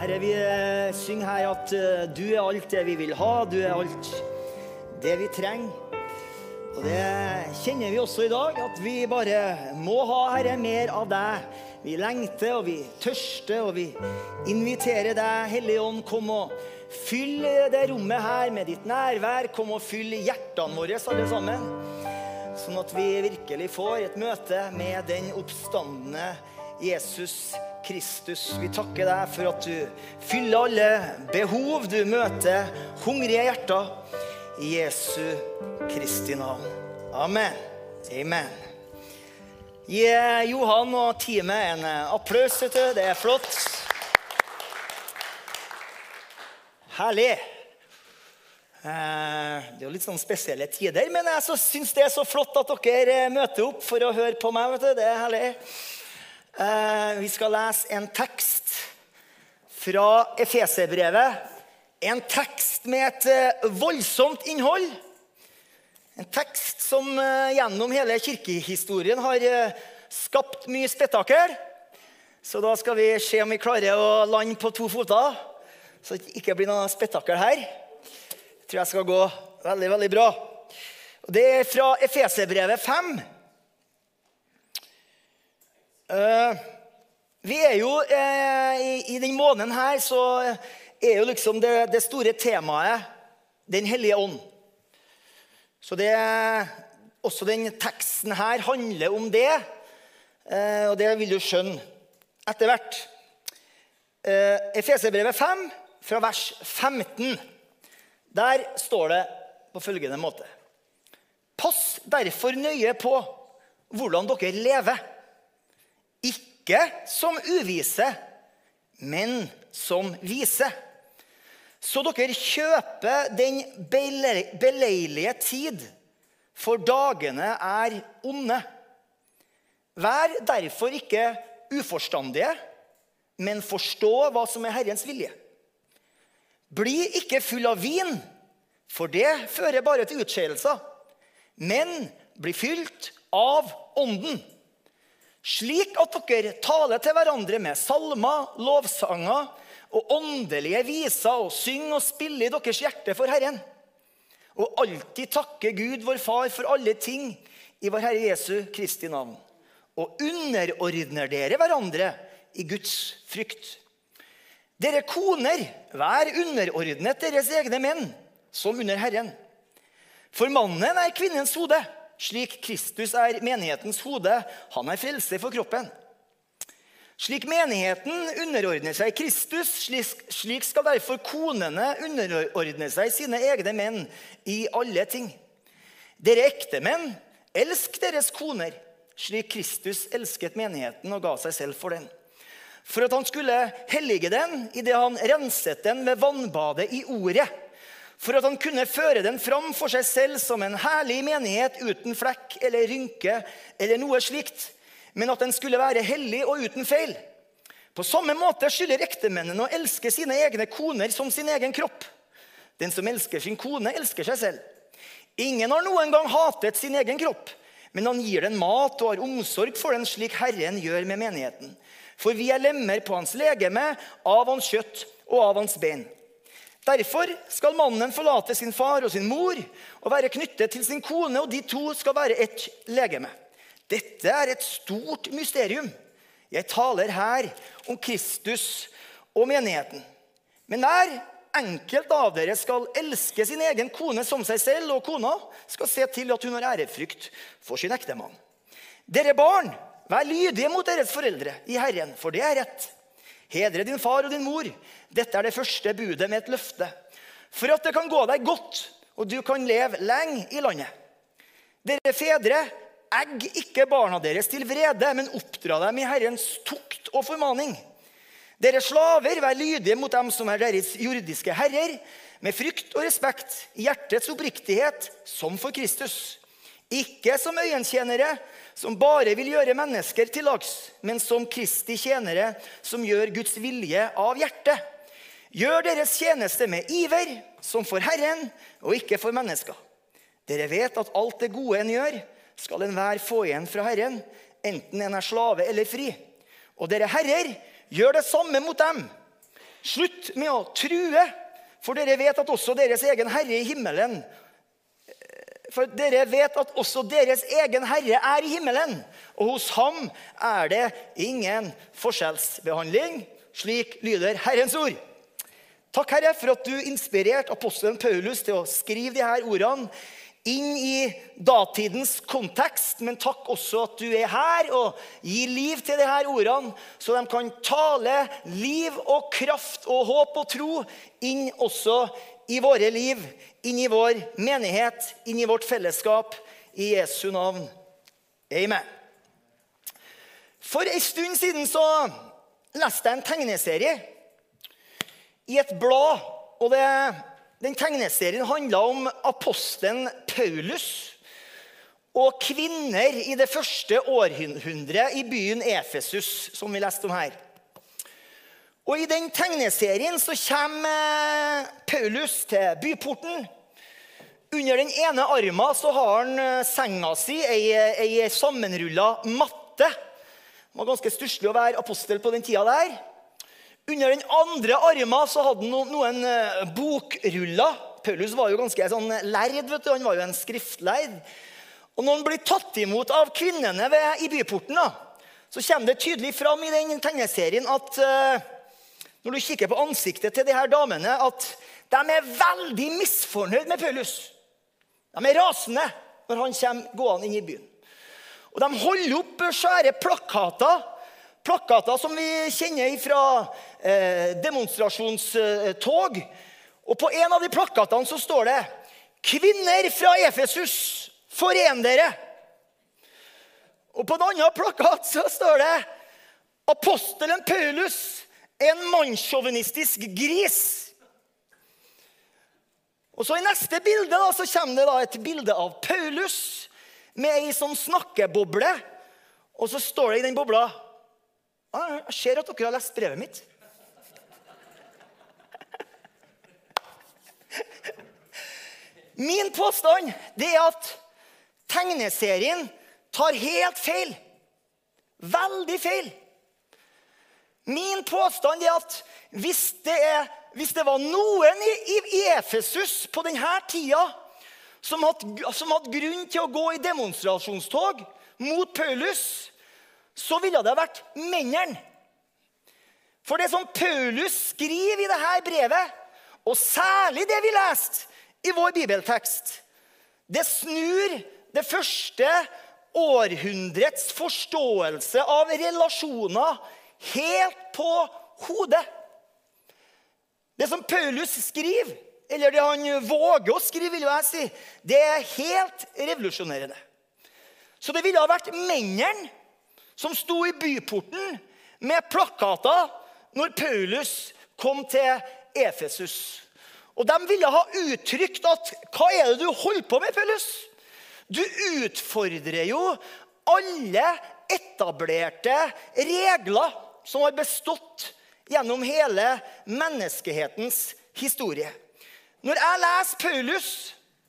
Herre, vi eh, synger her at eh, du er alt det vi vil ha, du er alt det vi trenger. Og det kjenner vi også i dag, at vi bare må ha, Herre, mer av deg. Vi lengter og vi tørster, og vi inviterer deg, Hellige Ånd, kom og fyll det rommet her med ditt nærvær. Kom og fyll hjertene våre, alle sammen. Sånn at vi virkelig får et møte med den oppstandende Jesus Kristus. Vi takker deg for at du fyller alle behov. Du møter hungrige hjerter. I Jesu Kristi navn. Amen. Amen. Gi Johan og teamet en applaus. Det er flott. Herlig. Eh, Det er jo litt sånn spesielle tider, men jeg syns det er så flott at dere møter opp for å høre på meg. vet du. Det er herlig. Eh, Vi skal lese en tekst fra Efeserbrevet. En tekst med et eh, voldsomt innhold. En tekst som eh, gjennom hele kirkehistorien har skapt mye spetakkel. Så da skal vi se om vi klarer å lande på to foter, så det ikke blir noe spetakkel her. Jeg tror jeg skal gå veldig, veldig bra. Det er fra Efeserbrevet 5. Eh, vi er jo eh, i, I den måneden her så er jo liksom det, det store temaet Den hellige ånd. Så det, også den teksten her handler om det, eh, og det vil du skjønne etter hvert. Efeserbrevet 5, fra vers 15. Der står det på følgende måte. Pass derfor nøye på hvordan dere lever. Ikke som uvise, men som vise. Så dere kjøper den beleilige tid, for dagene er onde. Vær derfor ikke uforstandige, men forstå hva som er Herrens vilje. Bli ikke full av vin, for det fører bare til utskeielser. Men bli fylt av Ånden, slik at dere taler til hverandre med salmer, lovsanger og åndelige viser og synger og spiller i deres hjerte for Herren. Og alltid takke Gud, vår Far, for alle ting i vår Herre Jesu Kristi navn. Og underordner dere hverandre i Guds frykt. Dere koner, vær underordnet deres egne menn, som under Herren. For mannen er kvinnens hode, slik Kristus er menighetens hode. Han er frelse for kroppen. Slik menigheten underordner seg Kristus, slik, skal derfor konene underordne seg sine egne menn i alle ting. Dere ektemenn, elsk deres koner, slik Kristus elsket menigheten og ga seg selv for den. For at han skulle hellige den idet han renset den ved vannbadet i ordet. For at han kunne føre den fram for seg selv som en herlig menighet uten flekk eller rynke eller noe slikt, men at den skulle være hellig og uten feil. På samme måte skylder ektemennene å elske sine egne koner som sin egen kropp. Den som elsker sin kone, elsker seg selv. Ingen har noen gang hatet sin egen kropp, men han gir den mat og har omsorg for den slik Herren gjør med menigheten. For vi er lemmer på hans legeme, av hans kjøtt og av hans ben. Derfor skal mannen forlate sin far og sin mor og være knyttet til sin kone, og de to skal være ett legeme. Dette er et stort mysterium. Jeg taler her om Kristus og menigheten. Men hver enkelt av dere skal elske sin egen kone som seg selv, og kona skal se til at hun har ærefrykt for sin ektemann. Dere barn, vær lydige mot deres foreldre i Herren, for det er rett. Hedre din far og din mor. Dette er det første budet med et løfte. For at det kan gå deg godt, og du kan leve lenge i landet. Dere fedre, egg ikke barna deres til vrede, men oppdra dem i Herrens tukt og formaning. Dere slaver, vær lydige mot dem som er deres jordiske herrer, med frykt og respekt, i hjertets oppriktighet, som for Kristus. Ikke som øyentjenere, som bare vil gjøre mennesker til lags, men som Kristi tjenere, som gjør Guds vilje av hjertet. Gjør deres tjeneste med iver, som for Herren og ikke for mennesker. Dere vet at alt det gode en gjør, skal enhver få igjen fra Herren, enten en er slave eller fri. Og dere herrer, gjør det samme mot dem. Slutt med å true, for dere vet at også deres egen Herre i himmelen For dere vet at også deres egen Herre er i himmelen, og hos ham er det ingen forskjellsbehandling. Slik lyder Herrens ord. Takk, Herre, for at du inspirerte apostelen Paulus til å skrive her ordene inn i datidens kontekst, men takk også at du er her og gir liv til disse ordene, så de kan tale liv og kraft og håp og tro inn også i våre liv, inn i vår menighet, inn i vårt fellesskap. I Jesu navn. Amen. For en stund siden så leste jeg en tegneserie i et blad. og det den tegneserien handla om apostelen Paulus og kvinner i det første århundret i byen Efesus, som vi leste om her. Og I den tegneserien så kommer Paulus til byporten. Under den ene armen så har han eh, senga si, ei, ei sammenrulla matte. Det var ganske stusslig å være apostel på den tida der. Under den andre armen så hadde han noen eh, bokruller. Paulus var jo ganske sånn lærd. vet du. Han var jo en skriftleid. Og når han blir tatt imot av kvinnene ved, i byporten, da, så kommer det tydelig fram i den tegneserien at uh, når du kikker på ansiktet til de her damene, at de er veldig misfornøyd med Paulus. De er rasende når han kommer gående inn i byen. Og De holder opp svære plakater plakater som vi kjenner fra eh, demonstrasjonstog. Og På en av de plakatene så står det 'Kvinner fra Efesus, foren dere'. Og på en annen plakat så står det 'Apostelen Paulus, en mannssjåvinistisk gris'. Og så I neste bilde da, så kommer det da et bilde av Paulus med ei sånn snakkeboble. Og så står det i den bobla Ah, jeg ser at dere har lest brevet mitt. Min påstand det er at tegneserien tar helt feil. Veldig feil. Min påstand er at hvis det, er, hvis det var noen i, i, i, Efesus på denne tida som hadde, som hadde grunn til å gå i demonstrasjonstog mot Paulus, så ville det vært mennene. For det som Paulus skriver i dette brevet, og særlig det vi leste i vår bibeltekst, det snur det første århundrets forståelse av relasjoner helt på hodet. Det som Paulus skriver, eller det han våger å skrive, vil jeg si, det er helt revolusjonerende. Så det ville ha vært mennene som sto i byporten med plakater når Paulus kom til Efesus. Og De ville ha uttrykt at Hva er det du holder på med, Paulus? Du utfordrer jo alle etablerte regler som har bestått gjennom hele menneskehetens historie. Når jeg leser Paulus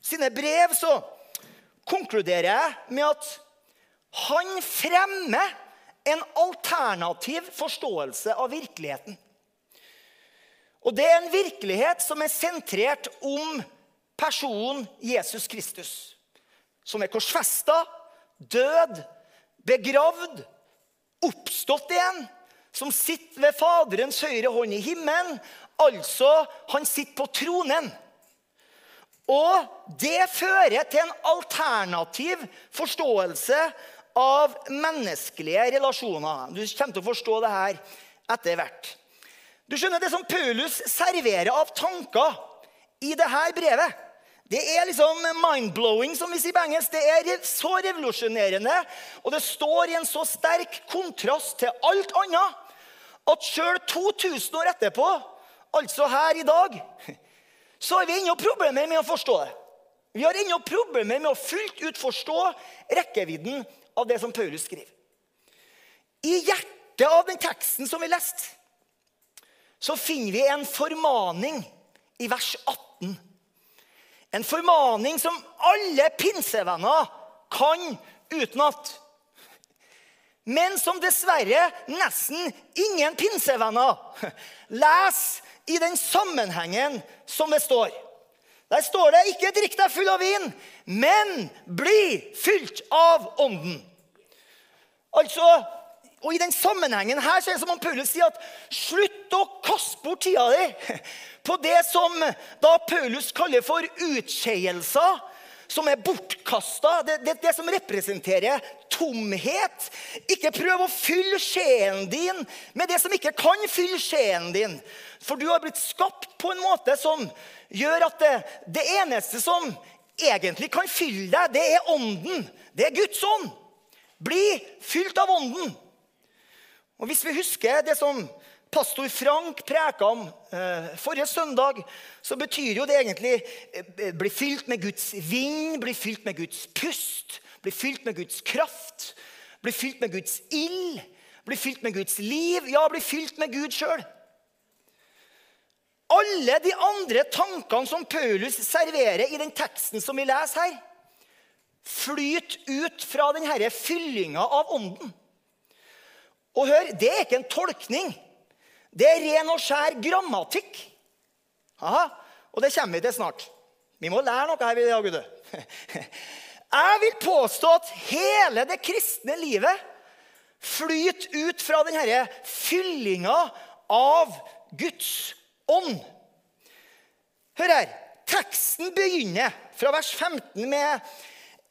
sine brev, så konkluderer jeg med at han fremmer en alternativ forståelse av virkeligheten. Og det er en virkelighet som er sentrert om personen Jesus Kristus. Som er korsfesta, død, begravd, oppstått igjen. Som sitter ved Faderens høyre hånd i himmelen. Altså, han sitter på tronen. Og det fører til en alternativ forståelse av menneskelige relasjoner. Du kommer til å forstå det her etter hvert. Du skjønner Det som Paulus serverer av tanker i dette brevet, det er liksom mind-blowing, som vi sier på engelsk. Det er så revolusjonerende, og det står i en så sterk kontrast til alt annet at sjøl 2000 år etterpå, altså her i dag, så har vi ennå problemer med å forstå det. Vi har ennå problemer med å fullt ut forstå rekkevidden av det som Paulus skriver. I hjertet av den teksten som vi leste, så finner vi en formaning i vers 18. En formaning som alle pinsevenner kan utenat. Men som dessverre nesten ingen pinsevenner leser i den sammenhengen som det står. Der står det 'ikke drikk deg full av vin, men bli fylt av ånden'. Altså, og I den sammenhengen her så er det som om Paulus sier at slutt å kaste bort tida di på det som da Paulus kaller for utskeielser, som er bortkasta. Det, det, det som representerer tomhet. Ikke prøv å fylle skjeen din med det som ikke kan fylle skjeen din. For du har blitt skapt på en måte som gjør at det, det eneste som egentlig kan fylle deg, det er ånden. Det er Guds ånd. Bli fylt av ånden. Og Hvis vi husker det som pastor Frank preka om eh, forrige søndag, så betyr jo det egentlig eh, bli fylt med Guds vind, bli fylt med Guds pust, bli fylt med Guds kraft, bli fylt med Guds ild, bli fylt med Guds liv. Ja, bli fylt med Gud sjøl. Alle de andre tankene som Paulus serverer i den teksten som vi leser her, flyter ut fra denne fyllinga av ånden. Og hør, det er ikke en tolkning. Det er ren og skjær grammatikk. Aha, og det kommer vi til snart. Vi må lære noe her. i dag, Gud. Jeg vil påstå at hele det kristne livet flyter ut fra denne fyllinga av Guds ånd. Hør her. Teksten begynner fra vers 15 med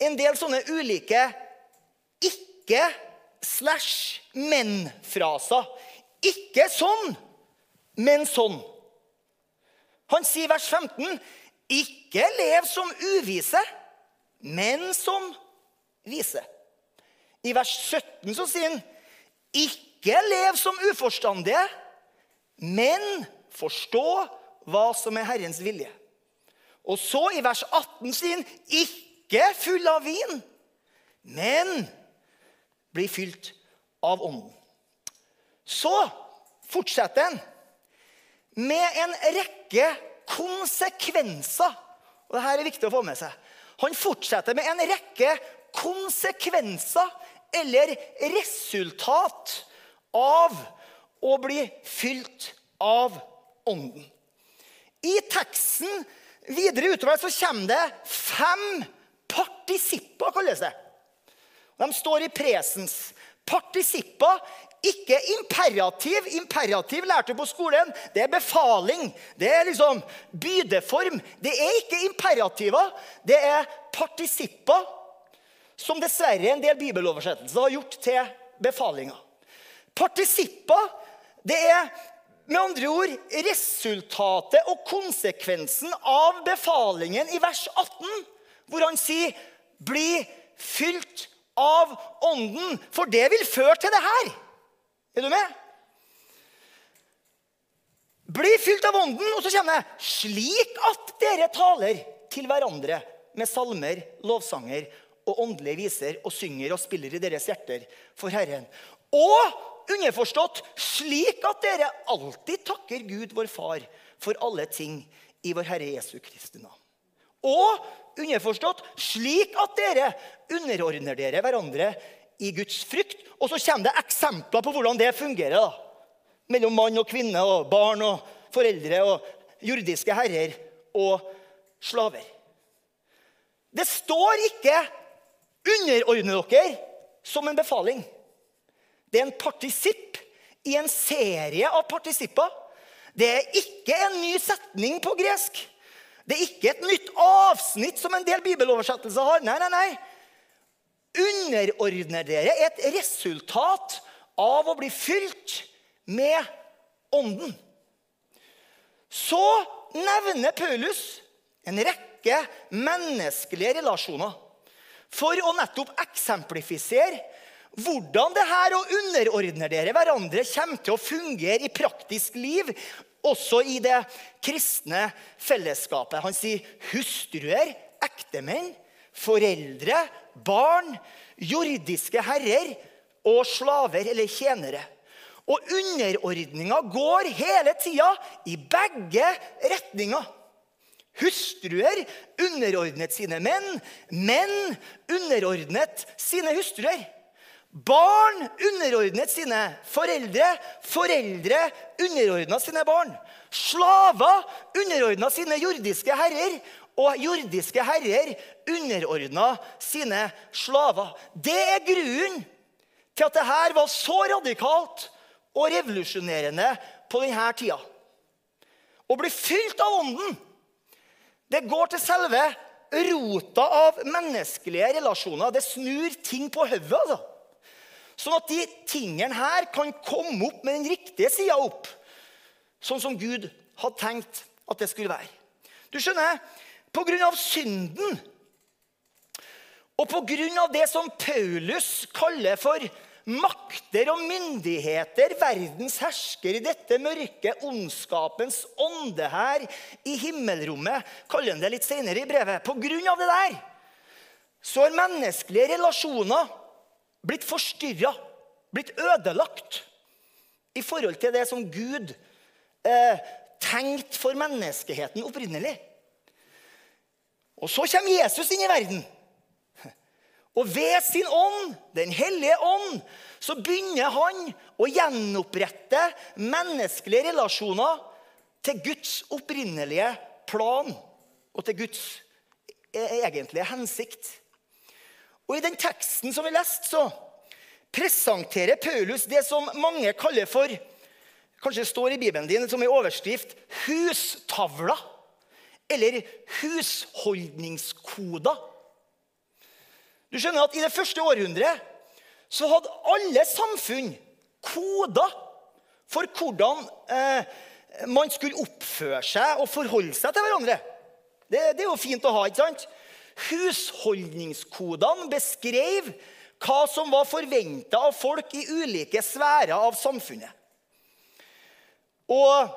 en del sånne ulike ikke slash men-fraser. Ikke sånn, men sånn. Han sier vers 15.: Ikke lev som uvise men som vise. I vers 17 så sier han, 'Ikke lev som uforstandige, men forstå hva som er Herrens vilje.' Og så i vers 18 sier han, 'Ikke full av vin, men bli fylt av Ånden'. Så fortsetter han med en rekke konsekvenser. Og Dette er viktig å få med seg. Han fortsetter med en rekke konsekvenser eller resultat av å bli fylt av Ånden. I teksten videre utover så kommer det fem partisipper, kalles det. De står i presens. Partisipper ikke imperativ. Imperativ lærte på skolen. Det er befaling. Det er liksom bydeform. Det er ikke imperativer. Det er partisipper, som dessverre en del bibeloversettelser har gjort til befalinger. Partisipper, det er med andre ord resultatet og konsekvensen av befalingen i vers 18, hvor han sier 'bli fylt av Ånden', for det vil føre til det her. Er du med? Bli fylt av Ånden, og så kommer det 'slik at dere taler til hverandre med salmer, lovsanger og åndelige viser og synger og spiller i deres hjerter for Herren'. Og underforstått slik at dere alltid takker Gud, vår Far, for alle ting i vår Herre Jesu Kristi navn. Og underforstått slik at dere underordner dere hverandre i Guds frykt. Og så kommer det eksempler på hvordan det fungerer. da. Mellom mann og kvinne og barn og foreldre og jordiske herrer og slaver. Det står ikke 'underordne dere' som en befaling. Det er en partisipp i en serie av partisipper. Det er ikke en ny setning på gresk. Det er ikke et nytt avsnitt som en del bibeloversettelser har. Nei, nei, nei underordner dere et resultat av å bli fylt med Ånden. Så nevner Paulus en rekke menneskelige relasjoner for å nettopp eksemplifisere hvordan det her å underordne dere hverandre kommer til å fungere i praktisk liv, også i det kristne fellesskapet. Han sier hustruer, ektemenn, foreldre, barn, jordiske herrer og slaver eller tjenere. Og underordninga går hele tida i begge retninger. Hustruer underordnet sine menn, menn underordnet sine hustruer. Barn underordnet sine foreldre. Foreldre underordna sine barn. Slaver underordna sine jordiske herrer. Og jordiske herrer underordna sine slaver. Det er grunnen til at dette var så radikalt og revolusjonerende på denne tida. Å bli fylt av Ånden, det går til selve rota av menneskelige relasjoner. Det snur ting på hodet. Altså. Sånn at de tingene her kan komme opp med den riktige sida opp. Sånn som Gud hadde tenkt at det skulle være. Du skjønner, på grunn av synden og på grunn av det som Paulus kaller for makter og myndigheter, verdens hersker i dette mørke, ondskapens ånde her i himmelrommet, kaller han det litt senere i brevet. På grunn av det der så har menneskelige relasjoner blitt forstyrra, blitt ødelagt i forhold til det som Gud eh, tenkte for menneskeheten opprinnelig. Og så kommer Jesus inn i verden. Og ved sin ånd, Den hellige ånd, så begynner han å gjenopprette menneskelige relasjoner til Guds opprinnelige plan og til Guds e- egentlige hensikt. Og I den teksten som vi leste, så presenterer Paulus det som mange kaller for Kanskje det står i Bibelen din som en overskrift 'hustavla' eller 'husholdningskoder'. Du skjønner at I det første århundret så hadde alle samfunn koder for hvordan eh, man skulle oppføre seg og forholde seg til hverandre. Det, det, er jo fint å ha. ikke sant? Husholdningskodene beskrev hva som var forventa av folk i ulike sfærer av samfunnet. Og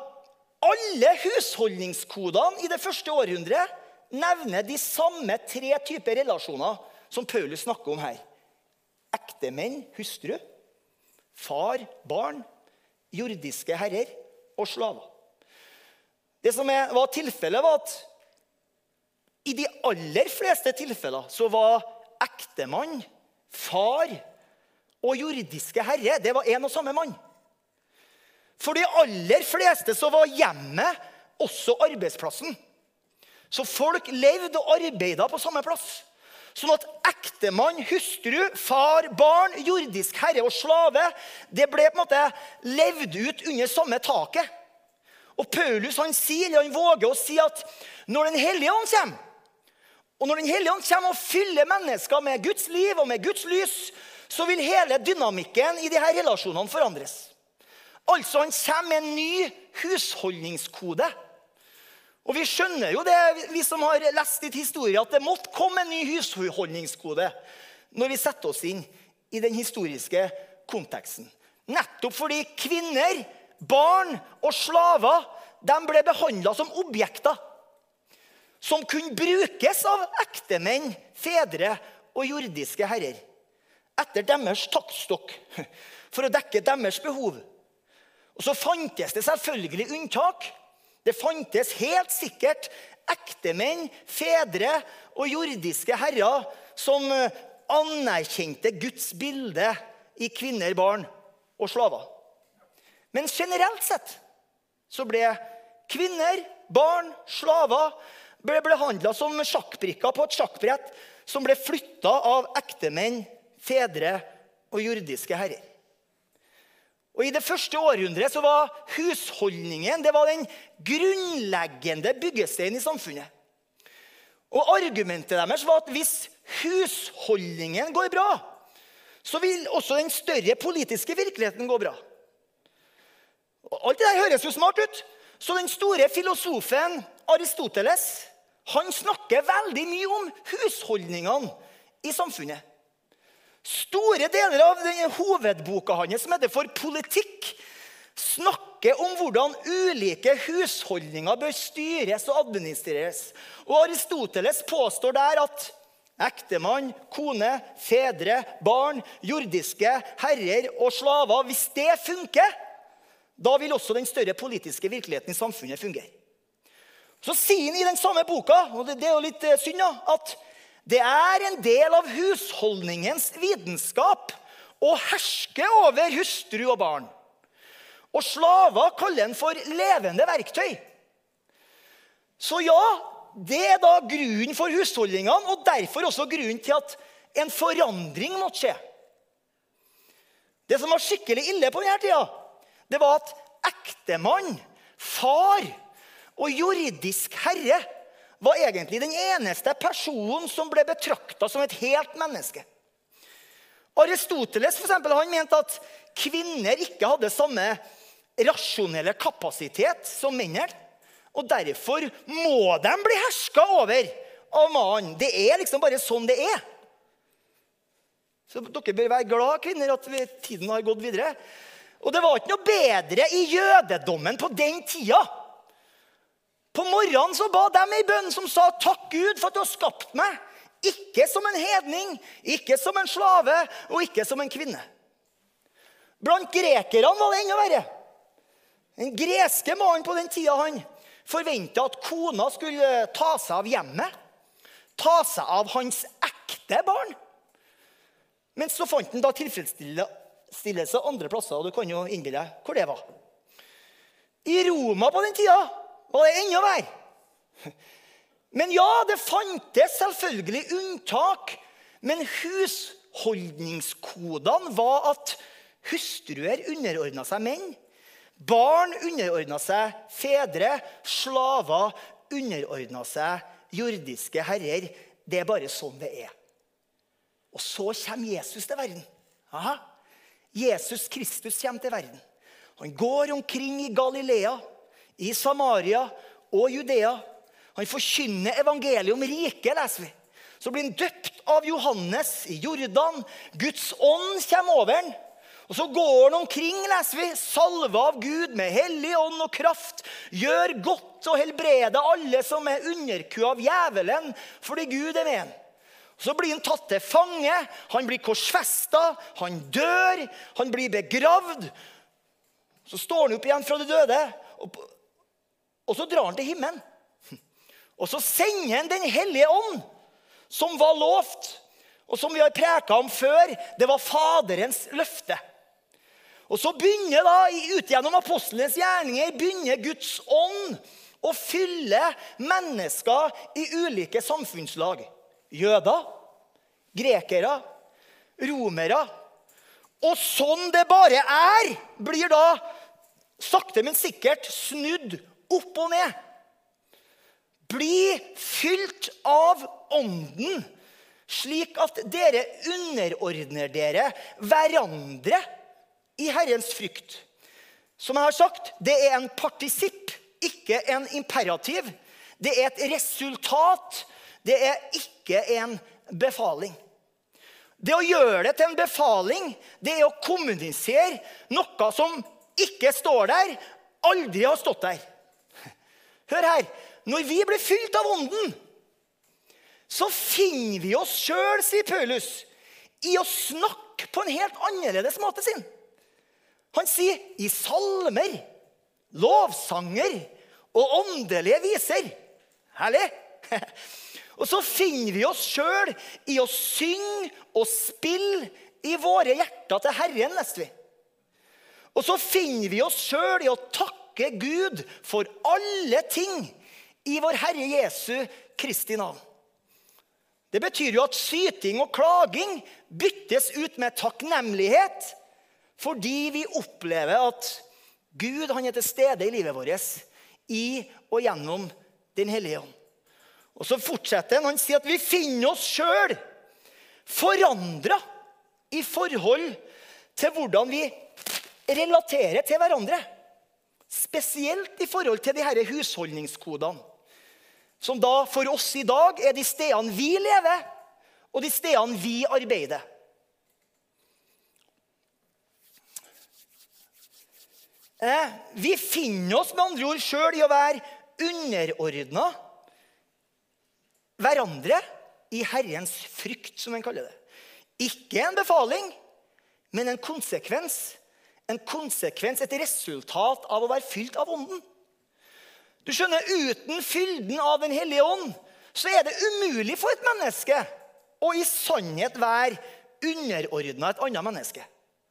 alle husholdningskodene i det første århundret nevner de samme tre typer relasjoner som Paulus snakker om her. Ektemenn, hustru, far, barn, jordiske herrer og slaver. Det som var tilfellet, var at i de aller fleste tilfeller så var ektemann, far og jordiske herre det var en og samme mann. For de aller fleste så var hjemmet også arbeidsplassen. Så folk levde og arbeida på samme plass. Sånn at ektemann, hustru, far, barn, jordisk herre og slave det ble på en måte levd ut under samme taket. Og Paulus han sier, eller han våger å si at når Den hellige ånd kommer, og når Den hellige ånd kommer og fyller mennesker med Guds liv og med Guds lys, så vil hele dynamikken i disse relasjonene forandres. Altså, Han kommer med en ny husholdningskode. Og Vi skjønner jo det, vi som har lest litt historie, at det måtte komme en ny husholdningskode når vi setter oss inn i den historiske konteksten. Nettopp fordi kvinner, barn og slaver de ble behandla som objekter. Som kunne brukes av ektemenn, fedre og jordiske herrer. Etter deres taktstokk. For å dekke deres behov. Og Så fantes det selvfølgelig unntak. Det fantes helt sikkert ektemenn, fedre og jordiske herrer som anerkjente Guds bilde i kvinner, barn og slaver. Men generelt sett så ble kvinner, barn, slaver ble behandla som sjakkbrikker på et sjakkbrett som ble flytta av ektemenn, fedre og jordiske herrer. Og I det første århundret så var husholdningen det var den grunnleggende byggesteinen i samfunnet. Og Argumentet deres var at hvis husholdningen går bra, så vil også den større politiske virkeligheten gå bra. Og alt det der høres jo smart ut. Så den store filosofen Aristoteles han snakker veldig mye om husholdningene i samfunnet. Store deler av denne hovedboka hans, som heter For politikk, snakker om hvordan ulike husholdninger bør styres og administreres. Og Aristoteles påstår der at ektemann, kone, fedre, barn, jordiske herrer og slaver Hvis det funker, da vil også den større politiske virkeligheten i samfunnet fungere. Så sier han i den samme boka, og det er jo litt synd, da, at det er en del av husholdningens vitenskap å herske over hustru og barn. Og slaver kaller han for levende verktøy. Så ja, det er da grunnen for husholdningene, og derfor også grunnen til at en forandring måtte skje. Det som var skikkelig ille på denne tida, det var at ektemann, far og jordisk herre var egentlig den eneste personen som ble betrakta som et helt menneske. Aristoteles for eksempel, han mente at kvinner ikke hadde samme rasjonelle kapasitet som mennene. Og derfor må de bli herska over av mannen. Det er liksom bare sånn det er. Så dere bør være glad, kvinner, at tiden har gått videre. Og det var ikke noe bedre i jødedommen på den tida. På morgenen så ba de ei bønn som sa, 'Takk, Gud, for at du har skapt meg.' Ikke som en hedning, ikke som en slave og ikke som en kvinne. Blant grekerne var det enda verre. Den greske mannen på den tida han forventa at kona skulle ta seg av hjemmet. Ta seg av hans ekte barn. Men så fant han da tilfredsstillelse andre plasser, og du kan jo innbille hvor det var. I Roma på den tida var det er enda verre. Men ja, det fantes selvfølgelig unntak. Men husholdningskodene var at hustruer underordna seg menn. Barn underordna seg fedre. Slaver underordna seg jordiske herrer. Det er bare sånn det er. Og så kommer Jesus til verden. Aha. Jesus Kristus kommer til verden. Han går omkring i Galilea, i Samaria og Judea. Han forkynner evangeliet om riket, leser vi. Så blir han døpt av Johannes i Jordan. Guds ånd kommer over ham. Og Så går han omkring, leser vi, salva av Gud med hellig ånd og kraft. Gjør godt og helbreder alle som er underkua av djevelen, fordi Gud er med ham. Så blir han tatt til fange, han blir korsfesta, han dør, han blir begravd. Så står han opp igjen fra de døde, og, og så drar han til himmelen. Og så sender han Den hellige ånd, som var lovt, og som vi har preka om før. Det var Faderens løfte. Og så begynner da, ut gjennom apostlenes gjerninger begynner Guds ånd å fylle mennesker i ulike samfunnslag. Jøder, grekere, romere. Og sånn det bare er, blir da sakte, men sikkert snudd opp og ned. Bli fylt av Ånden, slik at dere underordner dere hverandre i Herrens frykt. Som jeg har sagt, det er en partisipp, ikke en imperativ. Det er et resultat. Det er ikke en befaling. Det å gjøre det til en befaling, det er å kommunisere noe som ikke står der, aldri har stått der. Hør her. Når vi blir fylt av Ånden, så finner vi oss sjøl, sier Paulus, i å snakke på en helt annerledes måte sin. Han sier i salmer, lovsanger og åndelige viser. Herlig! Og så finner vi oss sjøl i å synge og spille i våre hjerter til Herren, leste vi. Og så finner vi oss sjøl i å takke Gud for alle ting i vår Herre Jesu Kristi navn. Det betyr jo at syting og klaging byttes ut med takknemlighet fordi vi opplever at Gud han er til stede i livet vårt i og gjennom Den hellige ånd. Og Så fortsetter han. Han sier at vi finner oss sjøl forandra i forhold til hvordan vi relaterer til hverandre. Spesielt i forhold til de disse husholdningskodene. Som da for oss i dag er de stedene vi lever, og de stedene vi arbeider. Eh, vi finner oss med andre ord sjøl i å være underordna hverandre i Herrens frykt, som en kaller det. Ikke en befaling, men en konsekvens. En konsekvens, et resultat av å være fylt av Ånden. Du skjønner, Uten fylden av Den hellige ånd så er det umulig for et menneske å i sannhet være underordna et annet menneske.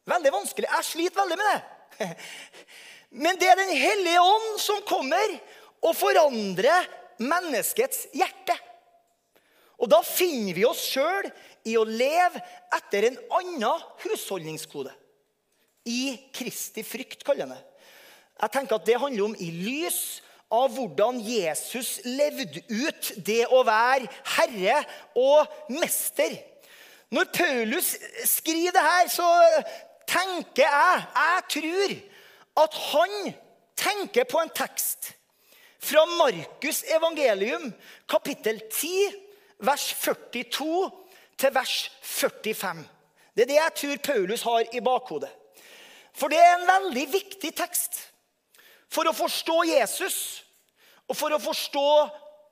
Veldig vanskelig. Jeg sliter veldig med det. Men det er Den hellige ånd som kommer og forandrer menneskets hjerte. Og da finner vi oss sjøl i å leve etter en annen husholdningskode. I Kristi frykt, kaller jeg det. Jeg tenker at Det handler om i lys av hvordan Jesus levde ut det å være herre og mester. Når Paulus skriver det her, så tenker jeg, jeg tror, at han tenker på en tekst fra Markus evangelium, kapittel 10, vers 42 til vers 45. Det er det jeg tror Paulus har i bakhodet. For det er en veldig viktig tekst for å forstå Jesus og for å forstå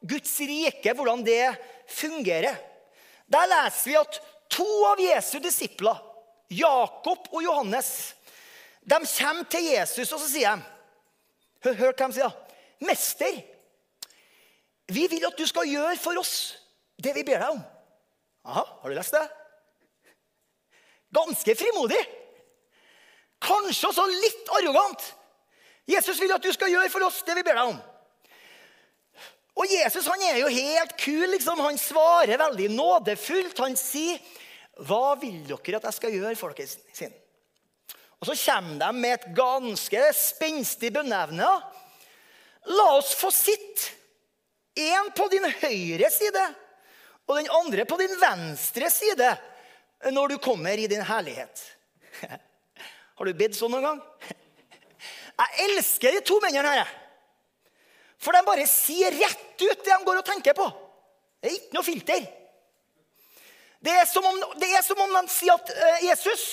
Guds rike, hvordan det fungerer. Der leser vi at to av Jesu disipler, Jakob og Johannes, de kommer til Jesus og så sier de, Hør, hør hva de sier. 'Mester, vi vil at du skal gjøre for oss det vi ber deg om.' Aha, har du lest det? Ganske frimodig. Kanskje også litt arrogant. Jesus vil at du skal gjøre for oss det vi ber deg om. Og Jesus han er jo helt kul. liksom. Han svarer veldig nådefullt. Han sier, 'Hva vil dere at jeg skal gjøre, for dere sin?' Og Så kommer de med et ganske spenstig bønneevne. La oss få sitte, én på din høyre side og den andre på din venstre side når du kommer i din herlighet. Har du bedt sånn noen gang? Jeg elsker de to mennene her. For de bare sier rett ut det de går og tenker på. Det er ikke noe filter. Det er som om, er som om de sier at uh, Jesus,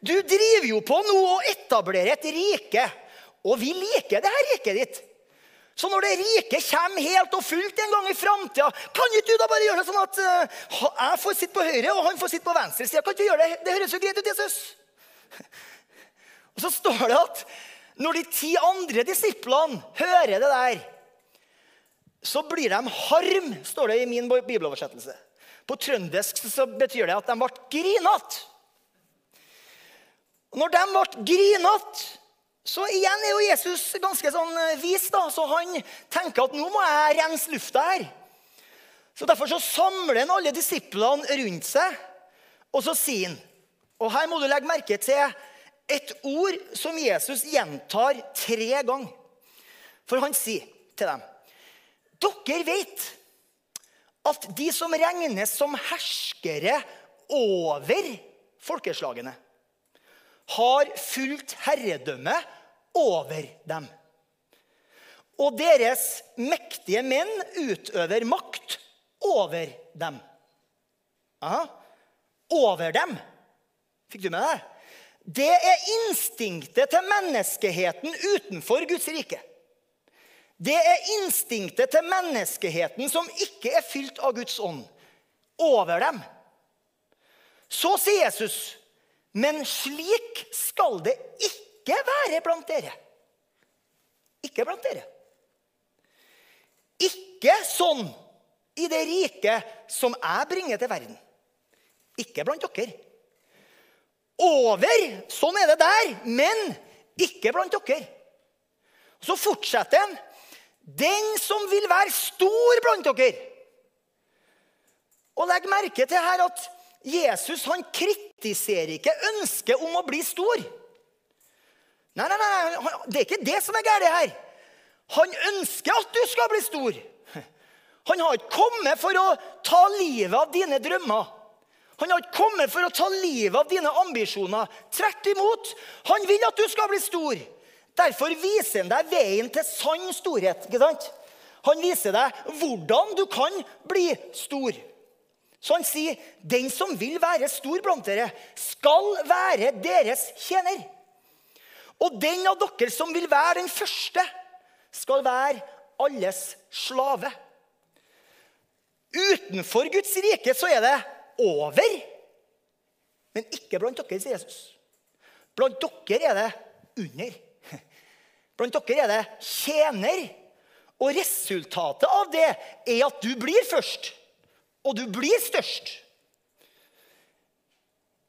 du driver jo på nå å etablere et rike, og vi liker det her riket ditt. Så når det rike kommer helt og fullt en gang i framtida, kan ikke du da bare gjøre det sånn at uh, jeg får sitte på høyre, og han får sitte på venstre side? Kan ikke du gjøre det? Det høres jo greit ut, Jesus. Og så står det at når de ti andre disiplene hører det der, så blir de harm, står det i min bibeloversettelse. På trøndersk så betyr det at de ble grinete. Når de ble grinete, så igjen er jo Jesus ganske sånn eh, vis. da, Så han tenker at nå må jeg rense lufta her. Så Derfor så samler han alle disiplene rundt seg, og så sier han Og her må du legge merke til et ord som Jesus gjentar tre ganger. For han sier til dem Dere vet at de som regnes som herskere over folkeslagene, har fulgt herredømme over dem. Og deres mektige menn utøver makt over dem. Aha. Over dem. Fikk du med deg? Det er instinktet til menneskeheten utenfor Guds rike. Det er instinktet til menneskeheten som ikke er fylt av Guds ånd, over dem. Så sier Jesus, men slik skal det ikke være blant dere. Ikke blant dere. Ikke sånn i det riket som jeg bringer til verden. Ikke blant dere. Over. Sånn er det der. Men ikke blant dere. Så fortsetter han. Den som vil være stor blant dere. Og legg merke til her at Jesus han kritiserer ikke ønsket om å bli stor. Nei, nei, nei, Det er ikke det som er galt her. Han ønsker at du skal bli stor. Han har ikke kommet for å ta livet av dine drømmer. Han har ikke kommet for å ta livet av dine ambisjoner. Tvert imot. Han vil at du skal bli stor. Derfor viser han deg veien til sann storhet. ikke sant? Han viser deg hvordan du kan bli stor. Så han sier, 'Den som vil være stor blant dere, skal være deres tjener.' Og den av dere som vil være den første, skal være alles slave. Utenfor Guds rike så er det over. Men ikke blant dere, sier Jesus. Blant dere er det under. Blant dere er det tjener. Og resultatet av det er at du blir først, og du blir størst.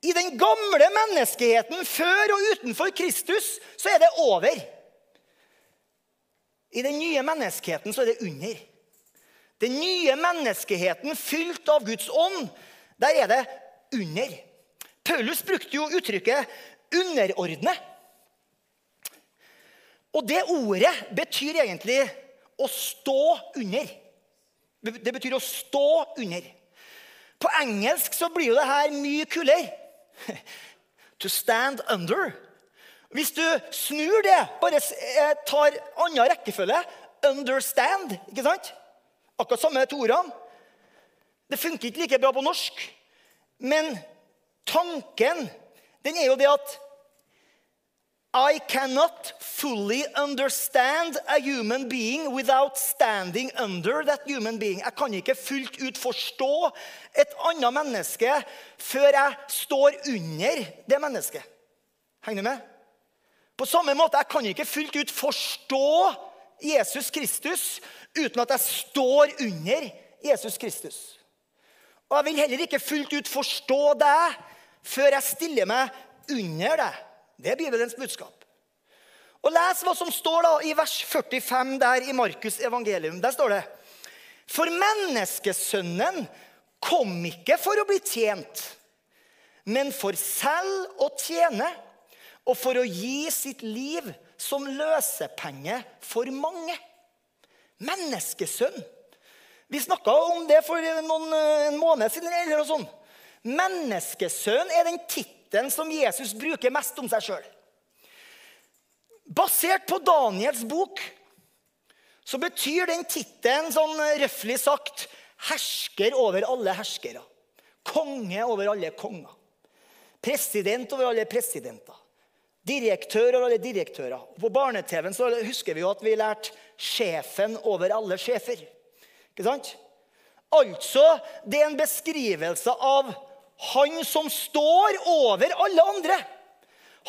I den gamle menneskeheten før og utenfor Kristus så er det over. I den nye menneskeheten så er det under. Den nye menneskeheten fylt av Guds ånd, der er det under. Paulus brukte jo uttrykket 'underordne'. Og det ordet betyr egentlig å stå under. Det betyr å stå under. På engelsk så blir jo det her mye kulere. To stand under. Hvis du snur det, bare eh, tar annen rekkefølge Understand. ikke sant? Akkurat samme to ordene. Det funker ikke like bra på norsk. Men tanken den er jo det at I cannot fully understand a human being without standing under that human being. Jeg kan ikke fullt ut forstå et annet menneske før jeg står under det mennesket. Henger du med? På samme måte, Jeg kan ikke fullt ut forstå Jesus Kristus uten at jeg står under Jesus Kristus. Og jeg vil heller ikke fullt ut forstå deg før jeg stiller meg under deg. Det er Bibelens budskap. Og Les hva som står da i vers 45 der i Markus' evangelium. Der står det For menneskesønnen kom ikke for å bli tjent, men for selv å tjene og for å gi sitt liv som løsepenge for mange. Menneskesønn. Vi snakka om det for noen, en måned siden. eller noe sånt. Menneskesønn er den tittelen som Jesus bruker mest om seg sjøl. Basert på Daniels bok så betyr den tittelen sånn røftlig sagt hersker over alle herskere. Konge over alle konger. President over alle presidenter. Direktør over alle direktører. På barne-TV-en husker vi jo at vi lærte 'sjefen over alle sjefer'. Ikke sant? Altså, det er en beskrivelse av han som står over alle andre.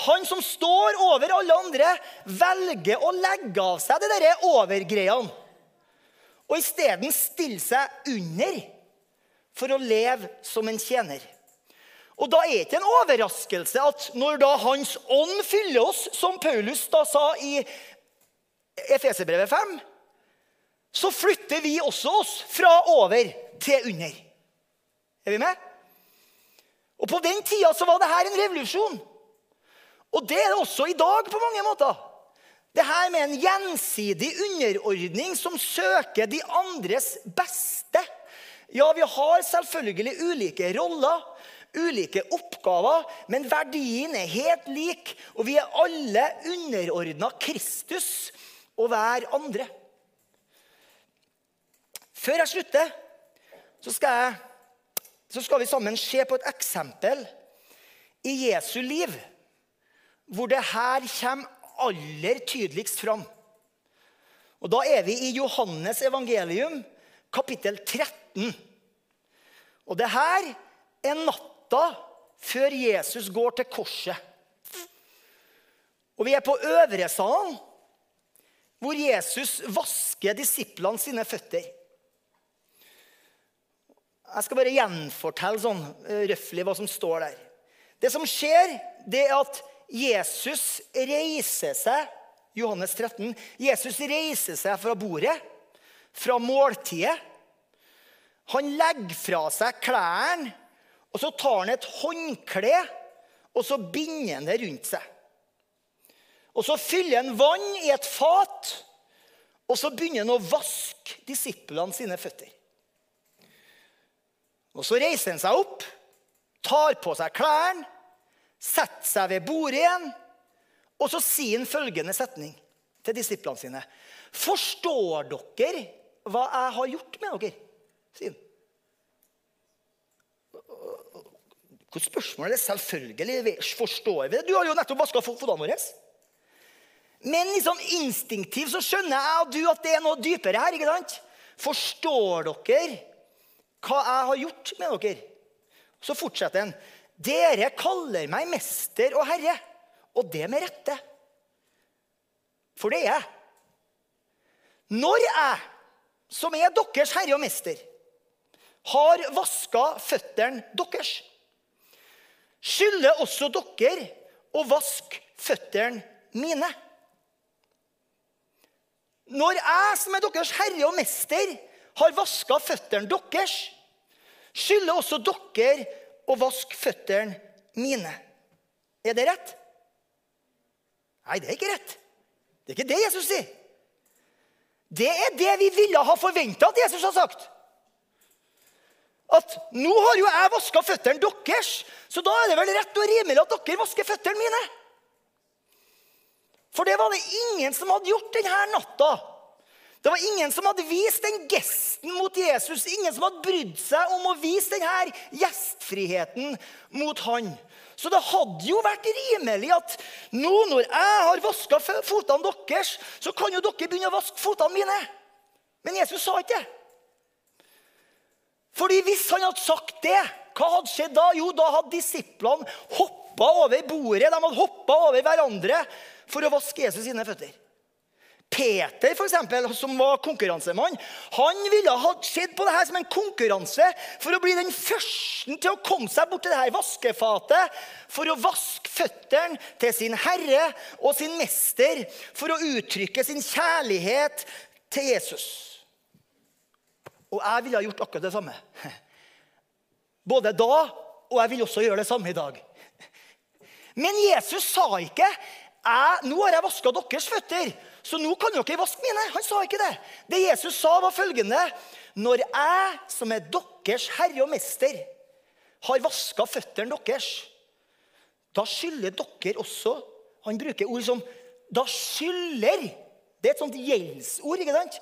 Han som står over alle andre, velger å legge av seg det derre overgreiene. Og isteden stille seg under for å leve som en tjener. Og Da er det ikke en overraskelse at når da Hans ånd fyller oss, som Paulus da sa i Efeserbrevet 5, så flytter vi også oss fra over til under. Er vi med? Og På den tida så var det her en revolusjon. Og det er det også i dag på mange måter. Det her med en gjensidig underordning som søker de andres beste. Ja, vi har selvfølgelig ulike roller, ulike oppgaver, men verdien er helt lik. Og vi er alle underordna Kristus og hverandre. Før jeg slutter, så skal, jeg, så skal vi sammen se på et eksempel i Jesu liv hvor det her kommer aller tydeligst fram. Og Da er vi i Johannes evangelium, kapittel 13. Og det her er natta før Jesus går til korset. Og vi er på øvresalen, hvor Jesus vasker disiplene sine føtter. Jeg skal bare gjenfortelle sånn eh, røftlig hva som står der. Det som skjer, det er at Jesus reiser seg Johannes 13. Jesus reiser seg fra bordet, fra måltidet. Han legger fra seg klærne, og så tar han et håndkle og så binder han det rundt seg. Og Så fyller han vann i et fat, og så begynner han å vaske disiplene sine føtter. Og Så reiser han seg opp, tar på seg klærne, setter seg ved bordet igjen, og så sier han følgende setning til disiplene sine. Forstår dere hva jeg har gjort med dere? sier han. Hvilket spørsmål er det? Selvfølgelig forstår vi det. Du har jo nettopp vaska fotene våre. Men liksom instinktivt så skjønner jeg og du at det er noe dypere her. ikke sant? Forstår dere hva jeg har gjort med dere? Så fortsetter han. Dere kaller meg mester og herre, og det med rette. For det er jeg. Når jeg, som er deres herre og mester, har vaska føttene deres, skylder også dere å vaske føttene mine. Når jeg, som er deres herre og mester, har vaska føttene deres, skylder også dere å vaske føttene mine. Er det rett? Nei, det er ikke rett. Det er ikke det Jesus sier. Det er det vi ville ha forventa at Jesus har sagt. At nå har jo jeg vaska føttene deres, så da er det vel rett og rimelig at dere vasker føttene mine. For det var det ingen som hadde gjort denne natta. Det var ingen som hadde vist den gesten mot Jesus. Ingen som hadde brydd seg om å vise denne gjestfriheten mot han. Så det hadde jo vært rimelig at nå når jeg har vaska fotene deres, så kan jo dere begynne å vaske fotene mine. Men Jesus sa ikke det. Fordi hvis han hadde sagt det, hva hadde skjedd da? Jo, da hadde disiplene hoppa over bordet. De hadde hoppa over hverandre for å vaske Jesus sine føtter. Peter, for eksempel, som var konkurransemann, han ville ha sett på det her som en konkurranse for å bli den første til å komme seg bort til det her vaskefatet for å vaske føttene til sin herre og sin mester for å uttrykke sin kjærlighet til Jesus. Og jeg ville ha gjort akkurat det samme. Både da, og jeg vil også gjøre det samme i dag. Men Jesus sa ikke jeg, 'Nå har jeg vaska deres føtter, så nå kan dere vaske mine.' Han sa ikke det. Det Jesus sa, var følgende.: Når jeg, som er deres herre og mester, har vaska føttene deres, da skylder dere også Han bruker ord som 'da skylder'. Det er et sånt gjeldsord. ikke sant?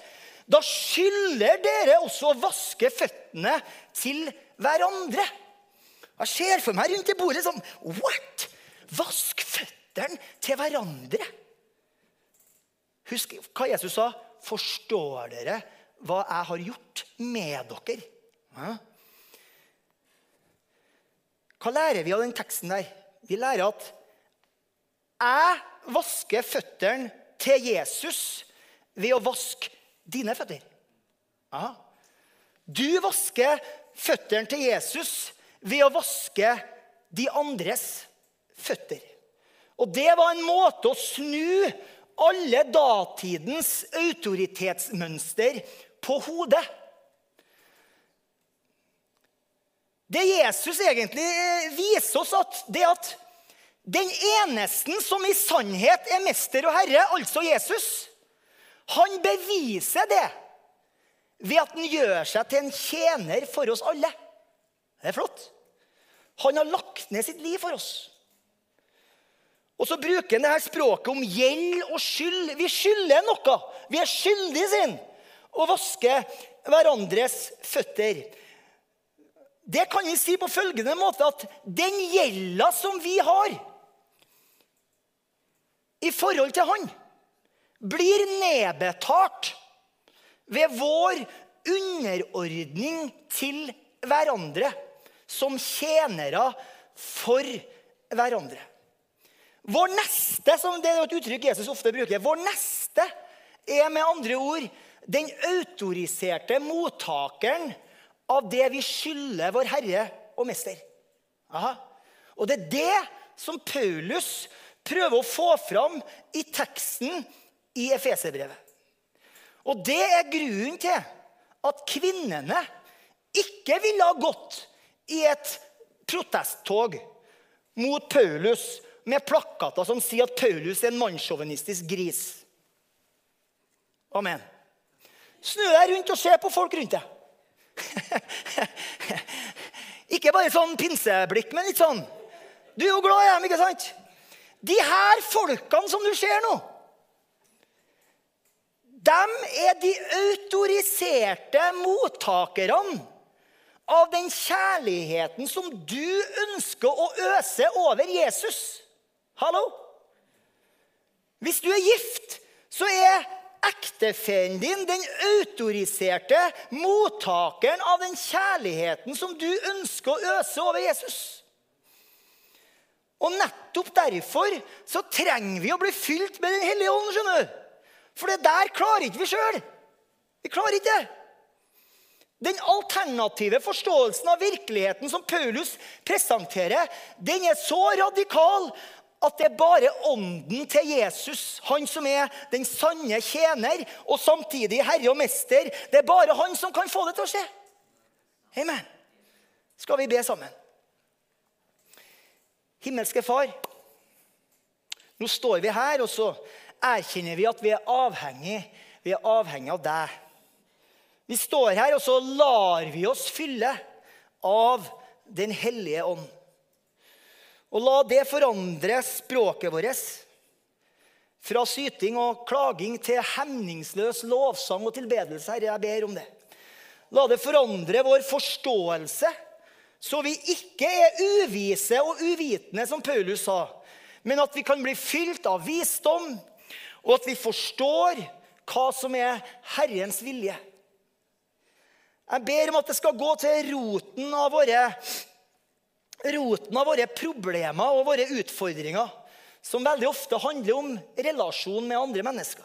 Da skylder dere også å vaske føttene til hverandre. Jeg ser for meg rundt i bordet sånn What? Vask føttene til hverandre. Husk hva Jesus sa. Forstår dere hva jeg har gjort med dere? Ja. Hva lærer vi av den teksten der? Vi lærer at jeg vasker føttene til Jesus ved å vaske dine føtter. Aha. Du vasker føttene til Jesus ved å vaske de andres føtter. Og det var en måte å snu alle datidens autoritetsmønster på hodet. Det Jesus egentlig viser oss, at det at den eneste som i sannhet er mester og herre, altså Jesus, han beviser det ved at han gjør seg til en tjener for oss alle. Det er flott. Han har lagt ned sitt liv for oss. Og så bruker han det her språket om gjeld og skyld. Vi skylder noe. Vi er skyldige sin å vaske hverandres føtter. Det kan vi si på følgende måte at den gjelda som vi har i forhold til han, blir nedbetalt ved vår underordning til hverandre som tjenere for hverandre. Vår neste, som det er et uttrykk Jesus ofte bruker, vår neste er med andre ord den autoriserte mottakeren av det vi skylder vår Herre og Mester. Aha. Og det er det som Paulus prøver å få fram i teksten i Efeserbrevet. Og det er grunnen til at kvinnene ikke ville ha gått i et protesttog mot Paulus med plakater som sier at Paulus er en mannssjåvinistisk gris. Amen. Snu deg rundt og se på folk rundt deg. ikke bare sånn pinseblikk, men litt sånn Du er jo glad i dem, ikke sant? De her folkene som du ser nå, de er de autoriserte mottakerne av den kjærligheten som du ønsker å øse over Jesus. Hallo? Hvis du er gift, så er ektefellen din den autoriserte mottakeren av den kjærligheten som du ønsker å øse over Jesus. Og nettopp derfor så trenger vi å bli fylt med Den hellige ånd. skjønner du? For det der klarer ikke vi sjøl. Vi klarer ikke det. Den alternative forståelsen av virkeligheten som Paulus presenterer, den er så radikal at det er bare ånden til Jesus, han som er den sanne tjener og samtidig herre og mester, det er bare han som kan få det til å skje. Amen. Skal vi be sammen? Himmelske Far, nå står vi her, og så erkjenner vi at vi er avhengig, vi er avhengig av deg. Vi står her, og så lar vi oss fylle av Den hellige ånd. Og la det forandre språket vårt. Fra syting og klaging til hemningsløs lovsang og tilbedelse. Herre, jeg ber om det. La det forandre vår forståelse, så vi ikke er uvise og uvitende, som Paulus sa, men at vi kan bli fylt av visdom, og at vi forstår hva som er Herrens vilje. Jeg ber om at det skal gå til roten av våre, roten av våre problemer og våre utfordringer, som veldig ofte handler om relasjon med andre mennesker.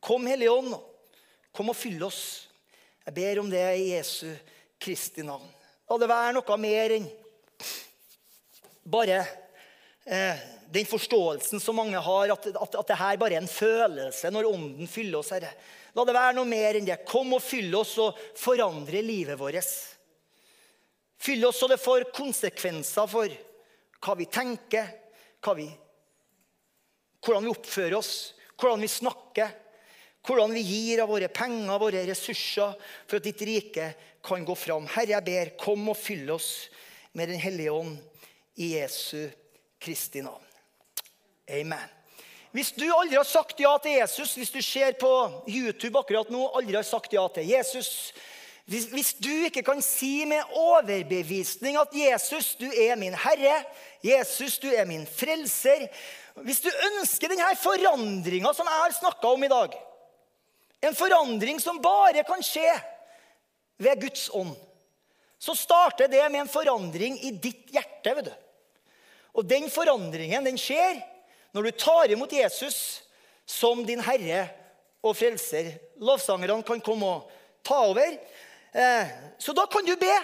Kom, Hellige Ånd, kom og fyll oss. Jeg ber om det i Jesu Kristi navn. La det være noe mer enn bare eh, den forståelsen som mange har, at, at, at det her bare er en følelse når Ånden fyller oss. Herre. La det være noe mer enn det. Kom og fyll oss og forandre livet vårt. Fyll oss så det får konsekvenser for hva vi tenker, hva vi, hvordan vi oppfører oss, hvordan vi snakker, hvordan vi gir av våre penger, våre ressurser, for at ditt rike kan gå fram. Herre, jeg ber, kom og fyll oss med Den hellige ånd i Jesu Kristi navn. Amen. Hvis du aldri har sagt ja til Jesus, hvis du ser på YouTube akkurat nå, aldri har sagt ja til Jesus hvis, hvis du ikke kan si med overbevisning at 'Jesus, du er min Herre', 'Jesus, du er min frelser' Hvis du ønsker denne forandringa som jeg har snakka om i dag, en forandring som bare kan skje ved Guds ånd, så starter det med en forandring i ditt hjerte. vet du. Og den forandringen den skjer når du tar imot Jesus som din herre og frelser. Lovsangerne kan komme og ta over. Eh, så da kan du be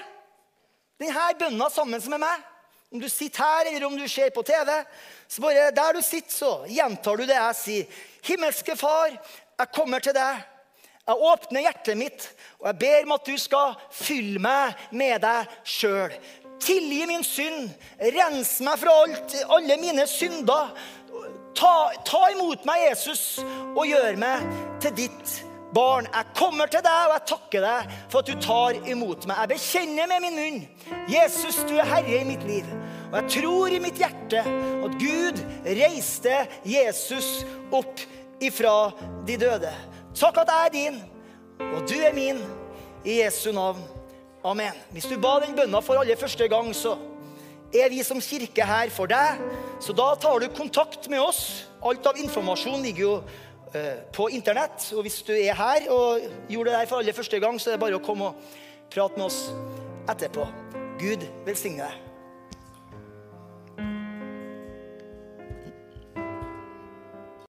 denne bønna sammen med meg. Om du sitter her, eller om du ser på TV, så bare der du sitter, så gjentar du det jeg sier. Himmelske Far, jeg kommer til deg. Jeg åpner hjertet mitt, og jeg ber om at du skal fylle meg med deg sjøl. Tilgi min synd. Rens meg fra alt, alle mine synder. Ta, ta, imot meg, Jesus, og gjør meg til ditt barn. Jeg kommer til deg, og jeg takker deg for at du tar imot meg. Jeg bekjenner med min munn Jesus, du er herre i mitt liv. Og jeg tror i mitt hjerte at Gud reiste Jesus opp ifra de døde. Takk at jeg er din, og du er min, i Jesu navn. Amen. Hvis du ba den bønna for aller første gang, så er vi som kirke her for deg. Så da tar du kontakt med oss. Alt av informasjon ligger jo på internett. Og hvis du er her og gjorde det der for aller første gang, så er det bare å komme og prate med oss etterpå. Gud velsigne deg.